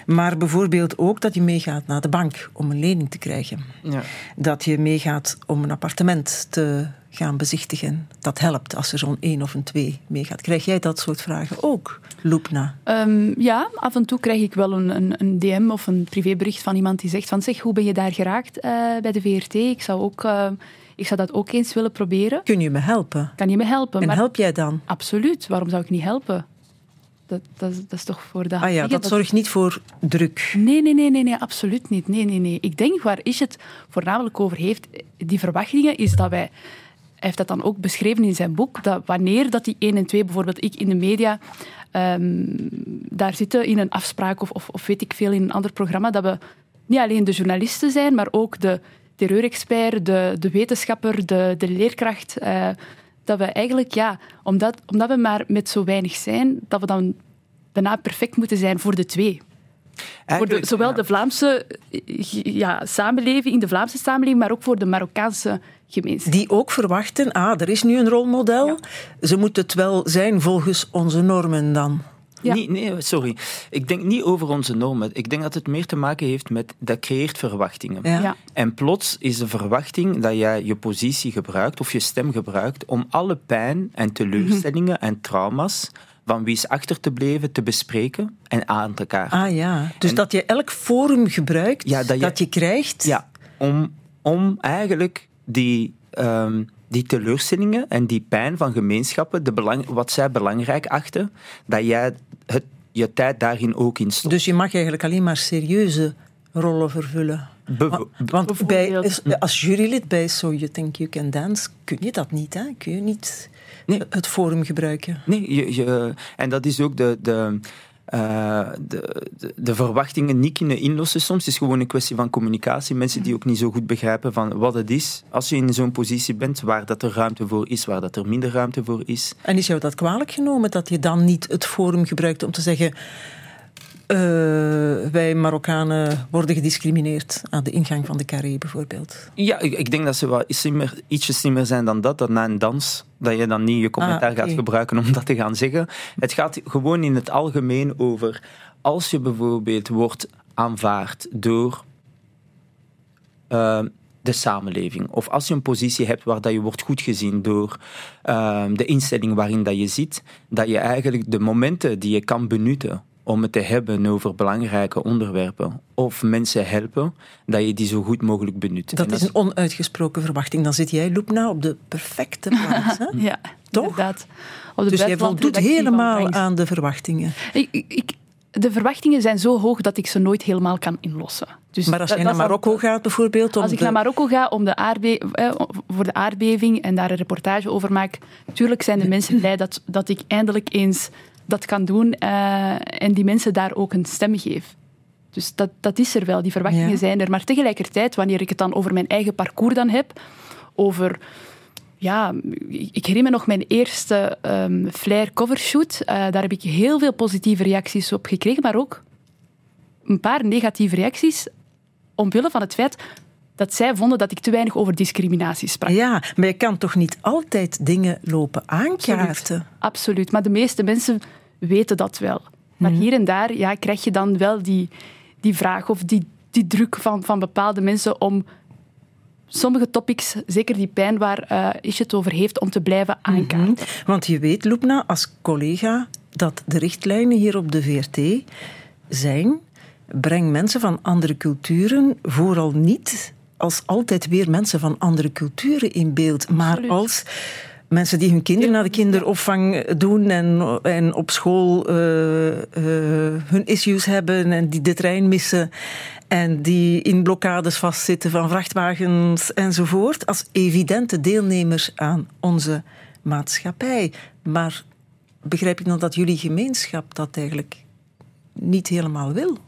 maar bijvoorbeeld ook dat je meegaat naar de bank om een lening te krijgen.
Ja.
Dat je meegaat om een appartement te gaan bezichtigen. Dat helpt als er zo'n één of een twee meegaat. Krijg jij dat soort vragen ook, Loepna?
Ehm, ja, af en toe krijg ik wel een, een, een DM of een privébericht van iemand die zegt van zeg, hoe ben je daar geraakt eh, bij de VRT? Ik zou, ook, eh, ik zou dat ook eens willen proberen.
Kun je me helpen?
Kan je me helpen?
En
Maar
help jij dan?
Absoluut. Waarom zou ik niet helpen? Dat, dat, is- dat is toch voor
Ah ja,
liggend.
dat zorgt niet voor druk.
Nee, nee, nee, nee, nee, absoluut niet. Nee, nee, nee. Ik denk waar Ish het voornamelijk over heeft, die verwachtingen, is dat wij... Hij heeft dat dan ook beschreven in zijn boek, dat wanneer dat die 1 en 2, bijvoorbeeld ik in de media, ehm, daar zitten in een afspraak of, of, of weet ik veel in een ander programma, dat we niet alleen de journalisten zijn, maar ook de terreurexpert, de, de wetenschapper, de, de leerkracht. eh, dat we eigenlijk, ja, omdat, omdat we maar met zo weinig zijn, dat we dan bijna perfect moeten zijn voor de twee. Voor de, zowel
ja.
de Vlaamse eh, ja, samenleving, in de Vlaamse samenleving, maar ook voor de Marokkaanse gemeenschap.
Die ook verwachten, ah, er is nu een rolmodel. Ze moeten het wel zijn volgens onze normen dan.
Ja.
Niet, nee, sorry. Ik denk niet over onze normen. Ik denk dat het meer te maken heeft met dat creëert verwachtingen.
Ja.
Ja.
En plots is de verwachting dat jij je positie gebruikt of je stem gebruikt om alle pijn en teleurstellingen en trauma's van wie is achter te blijven te bespreken en aan elkaar.
Ah ja, dus
En-
dat je elk forum gebruikt
Ja,
dat,
dat
je,
je-
krijgt.
Ja, om, om eigenlijk die, ehm, die teleurstellingen en die pijn van gemeenschappen, de belang, wat zij belangrijk achten, dat jij het, je tijd daarin ook in stopt.
Dus je mag eigenlijk alleen maar serieuze rollen vervullen. Want, want bij, als jurylid bij So You Think You Can Dance kun je dat niet. Hè? Kun je niet
Nee.
het forum gebruiken.
Nee, je, je, en dat is ook de, de, eh, de, de, de verwachtingen niet kunnen inlossen soms. Het is gewoon een kwestie van communicatie. Mensen die ook niet zo goed begrijpen van wat het is. Als je in zo'n positie bent, waar dat er ruimte voor is, waar dat er minder ruimte voor is.
En is jou dat kwalijk genomen dat je dan niet het forum gebruikt om te zeggen. Eh, wij Marokkanen worden gediscrimineerd aan de ingang van de carré bijvoorbeeld.
Ja, ik, ik denk dat ze wel slimmer, ietsje slimmer zijn dan dat. Dat na een dans, dat je dan niet je commentaar
Ah, oké.
gaat gebruiken om dat te gaan zeggen. Het gaat gewoon in het algemeen over... Als je bijvoorbeeld wordt aanvaard door eh, de samenleving. Of als je een positie hebt waar dat je wordt goed gezien door eh, de instelling waarin dat je zit, dat je eigenlijk de momenten die je kan benutten om het te hebben over belangrijke onderwerpen of mensen helpen, dat je die zo goed mogelijk benut.
Dat is een onuitgesproken verwachting. Dan zit jij, Loepna, op de perfecte plaats. Hè?
Ja,
Toch?
inderdaad. Op de
Dus jij voldoet helemaal aan de verwachtingen.
Ik, ik, de verwachtingen zijn zo hoog dat ik ze nooit helemaal kan inlossen. Dus
Maar als
dat-
jij naar
al-
Marokko gaat bijvoorbeeld... Om
Als ik
de-
naar Marokko ga om de aardbe eh, voor de aardbeving en daar een reportage over maak, natuurlijk zijn de mensen blij dat, dat ik eindelijk eens dat kan doen eh, en die mensen daar ook een stem geef. Dus dat, dat is er wel, die verwachtingen
Ja.
zijn er. Maar tegelijkertijd, wanneer ik het dan over mijn eigen parcours dan heb, over... Ja, ik herinner me nog mijn eerste ehm Flair covershoot. Eh, daar heb ik heel veel positieve reacties op gekregen, maar ook een paar negatieve reacties omwille van het feit dat zij vonden dat ik te weinig over discriminatie sprak.
Ja, maar je kan toch niet altijd dingen lopen aankaarten?
Absoluut. Absoluut. Maar de meeste mensen weten dat wel. Maar hier en daar ja, krijg je dan wel die, die vraag of die, die druk van, van bepaalde mensen om sommige topics, zeker die pijn waar Isje het over heeft, om te blijven aankaarten.
Want je weet, Loepna, als collega, dat de richtlijnen hier op de VRT zijn... breng mensen van andere culturen vooral niet als altijd weer mensen van andere culturen in beeld, maar
Absoluut.
als mensen die hun kinderen naar de kinderopvang doen en, en op school eh, eh, hun issues hebben en die de trein missen en die in blokkades vastzitten van vrachtwagens enzovoort, als evidente deelnemers aan onze maatschappij. Maar begrijp ik dan dat jullie gemeenschap dat eigenlijk niet helemaal wil?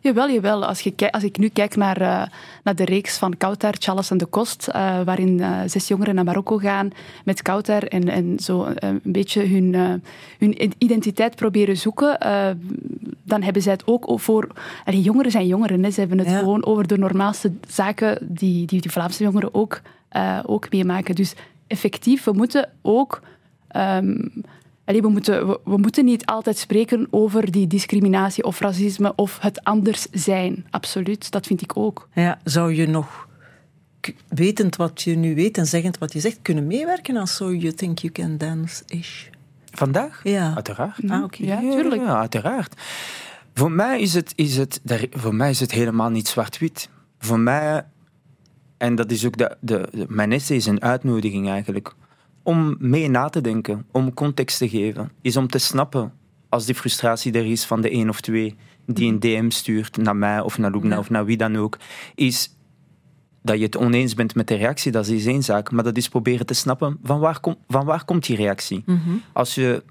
Jawel, jawel. Als, je, als ik nu kijk naar, uh, naar de reeks van Kautar, Charles en de Kost, uh, waarin uh, zes jongeren naar Marokko gaan met Kautar en, en zo een beetje hun, hun identiteit proberen zoeken, dan hebben zij het ook voor... Allee, jongeren zijn jongeren, hè. ze hebben het ja. gewoon over de normaalste zaken die die, die Vlaamse jongeren ook, ook meemaken. Dus effectief, we moeten ook... Um, we, moeten, we, moeten niet altijd spreken over die discriminatie of racisme of het anders zijn. Absoluut, dat vind ik ook.
Ja, zou je nog wetend wat je nu weet en zeggend wat je zegt, kunnen meewerken aan So You Think You Can Dance-ish?
Vandaag?
Ja.
Uiteraard.
Ah, oké.
Ja, tuurlijk.
Ja, uiteraard. Voor mij is het, is het, voor mij is het helemaal niet zwart-wit. Voor mij, en dat is ook de, de, de, mijn essay is een uitnodiging eigenlijk om mee na te denken, om context te geven, is om te snappen als die frustratie er is van de één of twee die een DM stuurt naar mij of naar Lubna of naar wie dan ook, is dat je het oneens bent met de reactie, dat is één zaak. Maar dat is proberen te snappen van waar, kom, van waar komt die reactie.
Mm
Als je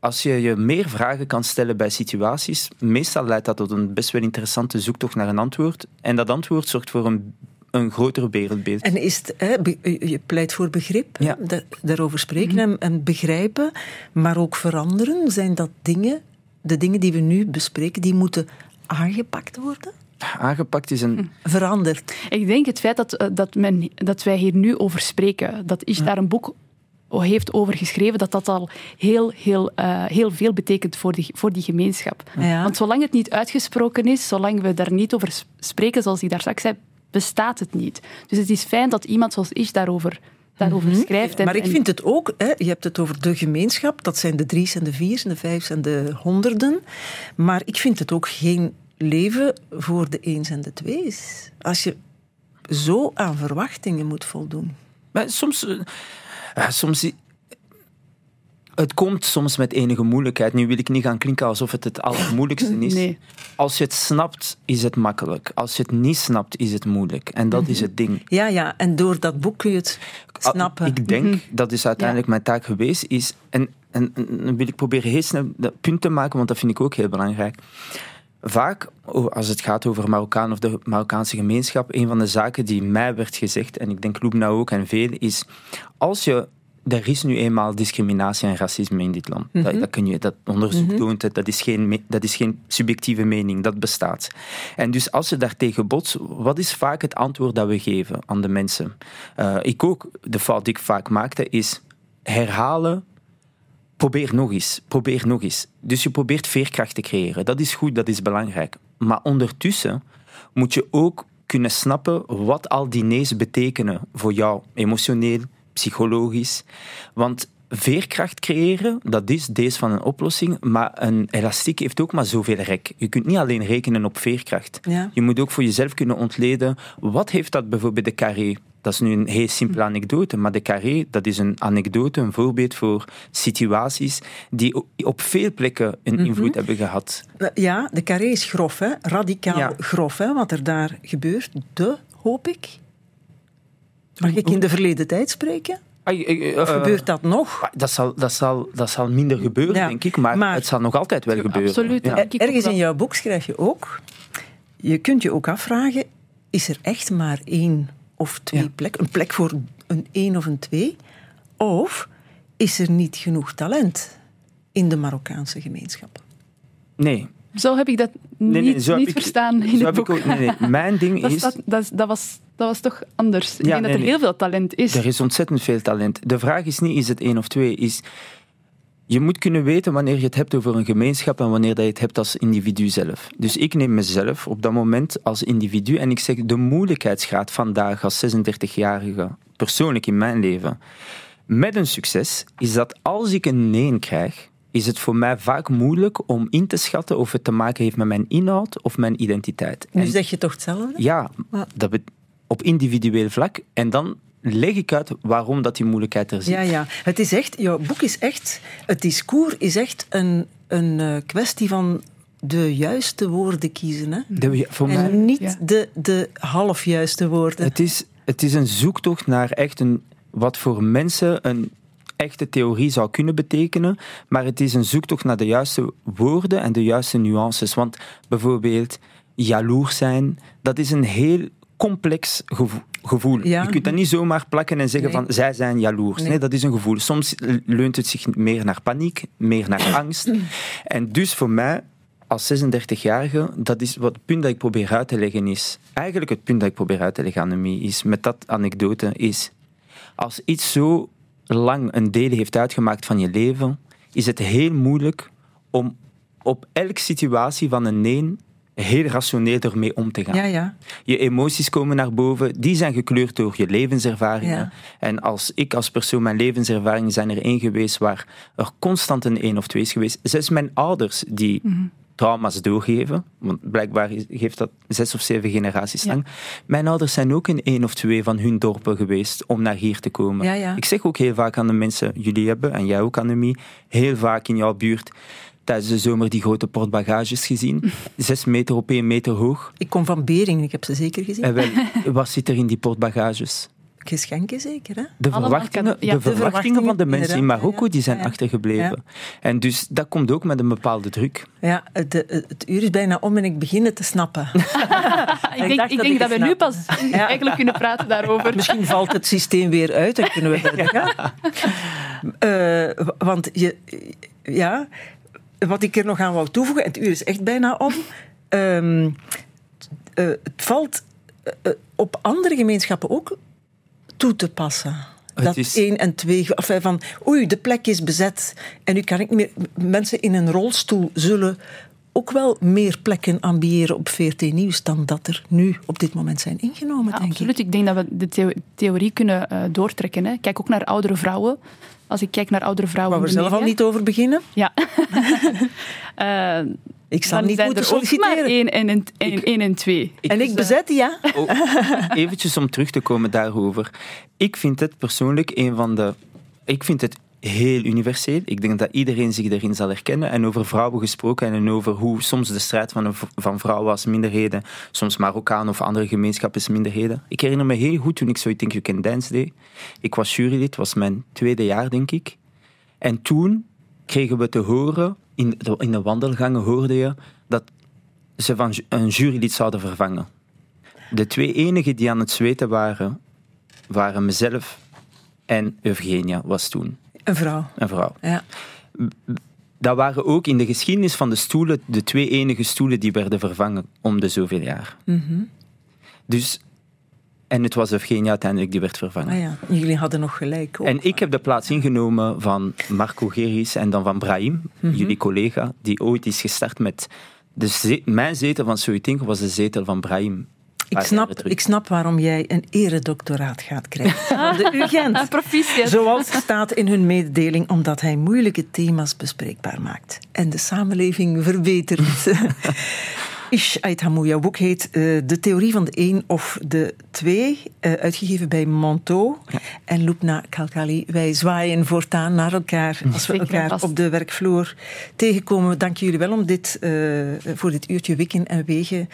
als je je meer vragen kan stellen bij situaties, meestal leidt dat tot een best wel interessante zoektocht naar een antwoord. En dat antwoord zorgt voor een een groter wereldbeeld.
En is het, hè, je pleit voor begrip,
ja.
daarover spreken en, en, begrijpen, maar ook veranderen. Zijn dat dingen, de dingen die we nu bespreken, die moeten aangepakt worden?
Aangepakt is een...
Hm. Veranderd.
Ik denk het feit dat, eh, dat, men, dat wij hier nu over spreken, dat is daar een boek heeft over geschreven, dat dat al heel, heel, uh, heel veel betekent voor die, voor die gemeenschap.
Ja.
Want zolang het niet uitgesproken is, zolang we daar niet over spreken, zoals ik daar straks zei, bestaat het niet. Dus het is fijn dat iemand zoals ik daarover, daarover
Mhm.
schrijft. En,
maar ik vind het ook, hè, je hebt het over de gemeenschap, dat zijn de drie's en de vier's en de vijf's en de honderden. Maar ik vind het ook geen leven voor de eens en de twee's. Als je zo aan verwachtingen moet voldoen.
Maar soms, eh, soms. Het komt soms met enige moeilijkheid. Nu wil ik niet gaan klinken alsof het het allermoeilijkste is.
Nee.
Als je het snapt, is het makkelijk. Als je het niet snapt, is het moeilijk. En dat is het ding.
Ja, ja, en door dat boek kun je het snappen.
Ik denk, dat is uiteindelijk mijn taak geweest, is... En, en, wil ik proberen heel snel dat punt te maken, want dat vind ik ook heel belangrijk. Vaak, als het gaat over Marokkaan of de Marokkaanse gemeenschap, een van de zaken die mij werd gezegd, en ik denk Loebna ook en veel, is als je er is nu eenmaal discriminatie en racisme in dit land. dat, dat, kun je, dat onderzoek toont het, dat is, geen, dat is geen subjectieve mening, dat bestaat. En dus als je daartegen botst, wat is vaak het antwoord dat we geven aan de mensen? Eh, ik ook, de fout die ik vaak maakte, is herhalen probeer nog eens, probeer nog eens. Dus je probeert veerkracht te creëren. Dat is goed, dat is belangrijk. Maar ondertussen moet je ook kunnen snappen wat al die nee's betekenen voor jou, emotioneel, psychologisch. Want veerkracht creëren, dat is deze van een oplossing, maar een elastiek heeft ook maar zoveel rek. Je kunt niet alleen rekenen op veerkracht.
Ja.
Je moet ook voor jezelf kunnen ontleden, wat heeft dat bijvoorbeeld de carré dat is nu een heel simpele anekdote, maar de carré, dat is een anekdote, een voorbeeld voor situaties die op veel plekken een invloed hebben gehad.
Ja, de carré is grof, hè? radicaal
Ja.
grof, hè? wat er daar gebeurt. De, hoop ik. Mag ik in de verleden tijd spreken?
Ai, eh,
Of
eh,
gebeurt dat nog?
Dat zal, dat, zal, dat zal minder gebeuren,
Ja,
denk ik, maar,
maar-
het zal nog altijd wel gebeuren.
Absoluut,
Ja.
ook
Ergens in jouw boek schrijf je ook, je kunt je ook afvragen, is er echt maar één of twee
Ja.
plekken? Een plek voor een één of een twee? Of is er niet genoeg talent in de Marokkaanse gemeenschap?
Nee.
Zo heb ik dat niet,
Nee, nee, zo heb
niet
ik-
verstaan in
zo
het boek.
ook- nee, nee. Mijn ding
dat,
is...
dat, dat, dat was, dat was toch anders. Ik
Ja,
denk dat er
nee.
heel veel talent is.
Er is ontzettend veel talent. De vraag is niet, is het één of twee? Is, je moet kunnen weten wanneer je het hebt over een gemeenschap en wanneer dat je het hebt als individu zelf. Dus ik neem mezelf op dat moment als individu en ik zeg de moeilijkheidsgraad vandaag als 36-jarige, persoonlijk in mijn leven, met een succes, is dat als ik een nee krijg, is het voor mij vaak moeilijk om in te schatten of het te maken heeft met mijn inhoud of mijn identiteit.
Nu
En-
zeg je toch hetzelfde?
ja, dat op individueel vlak. En dan leg ik uit waarom dat die moeilijkheid er zit.
Ja, ja. Het is echt, jouw boek is echt, het discours is echt een, een eh, kwestie van de juiste woorden kiezen. Hè?
De- voor mij,
En niet
Ja.
de, de halfjuiste woorden.
het, is, het is een zoektocht naar echt een, wat voor mensen een echte theorie zou kunnen betekenen, maar het is een zoektocht naar de juiste woorden en de juiste nuances. Want bijvoorbeeld, jaloers zijn, dat is een heel complex gevo- gevoel.
Ja.
Je kunt dat niet zomaar plakken en zeggen
Nee.
van zij zijn jaloers.
Nee.
Nee. dat is een gevoel. Soms leunt het zich meer naar paniek, meer naar angst. En dus voor mij, als 36-jarige, dat is wat het punt dat ik probeer uit te leggen is. Eigenlijk het punt dat ik probeer uit te leggen, Annemie, is met dat anekdote, is als iets zo lang een deel heeft uitgemaakt van je leven, is het heel moeilijk om op elke situatie van een nee heel rationeel ermee om te gaan.
Ja, ja.
Je emoties komen naar boven, die zijn gekleurd door je levenservaringen.
Ja.
En als ik als persoon, mijn levenservaringen zijn er één geweest waar er constant een één of twee is geweest. Zelfs mijn ouders die trauma's doorgeven, want blijkbaar geeft dat zes of zeven generaties lang. Mijn ouders zijn ook een één of twee van hun dorpen geweest om naar hier te komen. Ik zeg ook heel vaak aan de mensen, jullie hebben, en jij ook Annemie, heel vaak in jouw buurt tijdens de zomer die grote portbagages gezien. Zes meter op één meter hoog.
Ik kom van Bering, ik heb ze zeker gezien.
En wel, wat zit er in die portbagages?
Geschenken zeker, hè?
De verwachtingen,
ja,
de
de
verwachtingen van de mensen in Marokko die zijn
ja, ja.
achtergebleven. En dus dat komt ook met een bepaalde druk.
Ja, het, het, het uur is bijna om en ik begin het te snappen.
ik denk, ik
dat
denk
ik
dat we nu pas eigenlijk kunnen praten daarover.
Misschien valt het systeem weer uit en kunnen we verder gaan. Eh, want je, ja, wat ik er nog aan wou toevoegen, het uur is echt bijna om. Ehm, eh, het valt eh, eh, op andere gemeenschappen ook toe te passen.
Het
dat
is-
één en twee, of van oei, de plek is bezet en nu kan ik niet meer. Mensen in een rolstoel zullen ook wel meer plekken ambiëren op VRT Nieuws dan dat er nu op dit moment zijn ingenomen,
Ja,
denk
absoluut.
ik.
Ik denk dat we de theo- theorie kunnen doortrekken. Hè. Kijk ook naar oudere vrouwen. Als ik kijk naar oudere vrouwen.
Waar we zelf al niet over beginnen.
Ja. Eh,
Ik zal
dan
niet moeten
er
solliciteren.
één en, een- één, één en twee.
En ik bezet die, ja.
Oh, eventjes om terug te komen daarover. Ik vind het persoonlijk een van de... Ik vind het heel universeel. Ik denk dat iedereen zich erin zal herkennen. En over vrouwen gesproken en over hoe soms de strijd van, een van vrouwen als minderheden, soms Marokkaan of andere gemeenschappen minderheden. Ik herinner me heel goed toen ik zo Think You Can Dance deed. Ik was jurylid, was mijn tweede jaar, denk ik. En toen kregen we te horen, in de, in de wandelgangen hoorde je, dat ze van een jurylid zouden vervangen. De twee enigen die aan het zweten waren, waren mezelf en Eugenia, was toen
Een vrouw.
een vrouw.
Ja.
Dat waren ook in de geschiedenis van de stoelen de twee enige stoelen die werden vervangen om de zoveel jaar. Dus, en het was Eugenia uiteindelijk die werd vervangen.
Ah ja, jullie hadden nog gelijk. Ook.
En ik heb de plaats ingenomen van Marco Geris en dan van Brahim, jullie collega, die ooit is gestart met... De ze- mijn zetel van Soitinko was de zetel van Brahim.
Ik, snap, ik snap waarom jij een eredoctoraat gaat krijgen. Van de UGent.
Ah, proficiat.
Zoals staat in hun mededeling, omdat hij moeilijke thema's bespreekbaar maakt en de samenleving verbetert. Ish Ait Hamou, jouw boek heet eh, De Theorie van de Eén of de Twee, eh, uitgegeven bij Monto. En Loupna Kalkali, wij zwaaien voortaan naar elkaar als we elkaar op de werkvloer tegenkomen. Dank jullie wel om dit, eh, voor dit uurtje wikken en wegen